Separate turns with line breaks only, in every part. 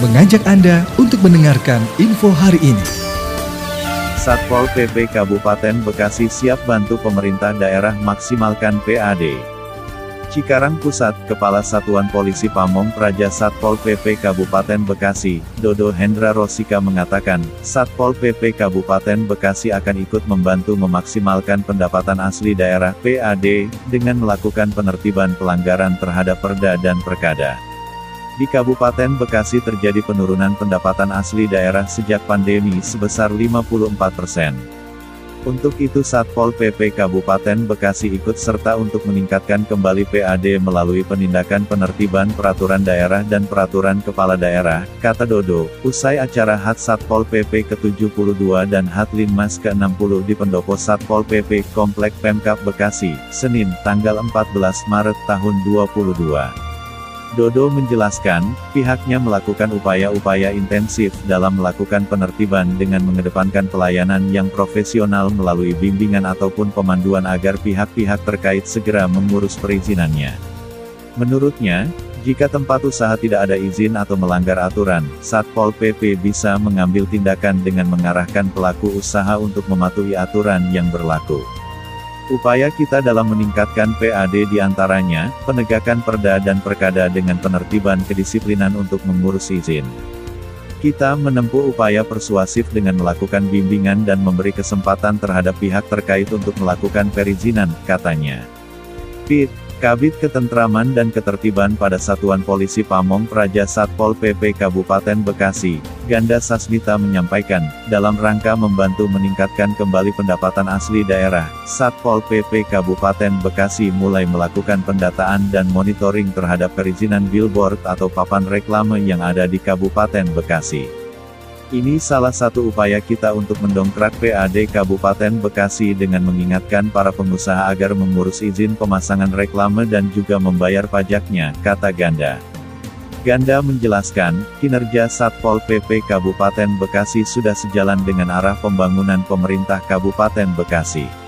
mengajak Anda untuk mendengarkan info hari ini.
Satpol PP Kabupaten Bekasi siap bantu pemerintah daerah maksimalkan PAD. Cikarang Pusat, Kepala Satuan Polisi Pamong Praja Satpol PP Kabupaten Bekasi, Dodo Hendra Rosika mengatakan, Satpol PP Kabupaten Bekasi akan ikut membantu memaksimalkan pendapatan asli daerah PAD, dengan melakukan penertiban pelanggaran terhadap perda dan perkada. Di Kabupaten Bekasi terjadi penurunan pendapatan asli daerah sejak pandemi sebesar 54 persen. Untuk itu Satpol PP Kabupaten Bekasi ikut serta untuk meningkatkan kembali PAD melalui penindakan penertiban peraturan daerah dan peraturan kepala daerah, kata Dodo, usai acara HAT Satpol PP ke-72 dan HAT Linmas ke-60 di pendopo Satpol PP Komplek Pemkap Bekasi, Senin, tanggal 14 Maret tahun 2022. Dodo menjelaskan, pihaknya melakukan upaya-upaya intensif dalam melakukan penertiban dengan mengedepankan pelayanan yang profesional melalui bimbingan ataupun pemanduan agar pihak-pihak terkait segera mengurus perizinannya. Menurutnya, jika tempat usaha tidak ada izin atau melanggar aturan, Satpol PP bisa mengambil tindakan dengan mengarahkan pelaku usaha untuk mematuhi aturan yang berlaku. Upaya kita dalam meningkatkan PAD di antaranya, penegakan perda dan perkada dengan penertiban kedisiplinan untuk mengurus izin. Kita menempuh upaya persuasif dengan melakukan bimbingan dan memberi kesempatan terhadap pihak terkait untuk melakukan perizinan, katanya. Pit, Kabit Ketentraman dan Ketertiban pada Satuan Polisi Pamong Praja Satpol PP Kabupaten Bekasi, Ganda Sasmita menyampaikan, dalam rangka membantu meningkatkan kembali pendapatan asli daerah, Satpol PP Kabupaten Bekasi mulai melakukan pendataan dan monitoring terhadap perizinan billboard atau papan reklame yang ada di Kabupaten Bekasi. Ini salah satu upaya kita untuk mendongkrak PAD Kabupaten Bekasi dengan mengingatkan para pengusaha agar mengurus izin pemasangan reklame dan juga membayar pajaknya, kata Ganda. Ganda menjelaskan, kinerja Satpol PP Kabupaten Bekasi sudah sejalan dengan arah pembangunan pemerintah Kabupaten Bekasi.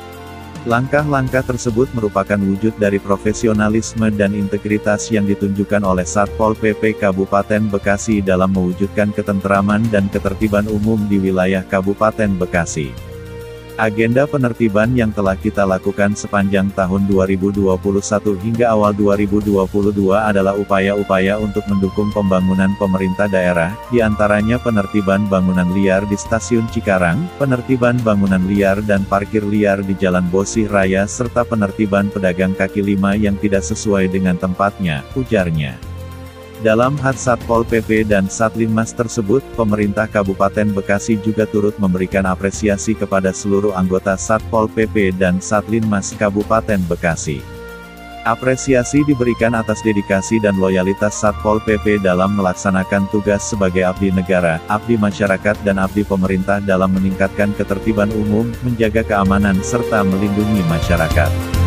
Langkah-langkah tersebut merupakan wujud dari profesionalisme dan integritas yang ditunjukkan oleh Satpol PP Kabupaten Bekasi dalam mewujudkan ketenteraman dan ketertiban umum di wilayah Kabupaten Bekasi. Agenda penertiban yang telah kita lakukan sepanjang tahun 2021 hingga awal 2022 adalah upaya-upaya untuk mendukung pembangunan pemerintah daerah, di antaranya penertiban bangunan liar di Stasiun Cikarang, penertiban bangunan liar dan parkir liar di Jalan Bosih Raya serta penertiban pedagang kaki lima yang tidak sesuai dengan tempatnya, ujarnya. Dalam HAT Satpol PP dan Satlinmas tersebut, pemerintah Kabupaten Bekasi juga turut memberikan apresiasi kepada seluruh anggota Satpol PP dan Satlinmas Kabupaten Bekasi. Apresiasi diberikan atas dedikasi dan loyalitas Satpol PP dalam melaksanakan tugas sebagai abdi negara, abdi masyarakat dan abdi pemerintah dalam meningkatkan ketertiban umum, menjaga keamanan serta melindungi masyarakat.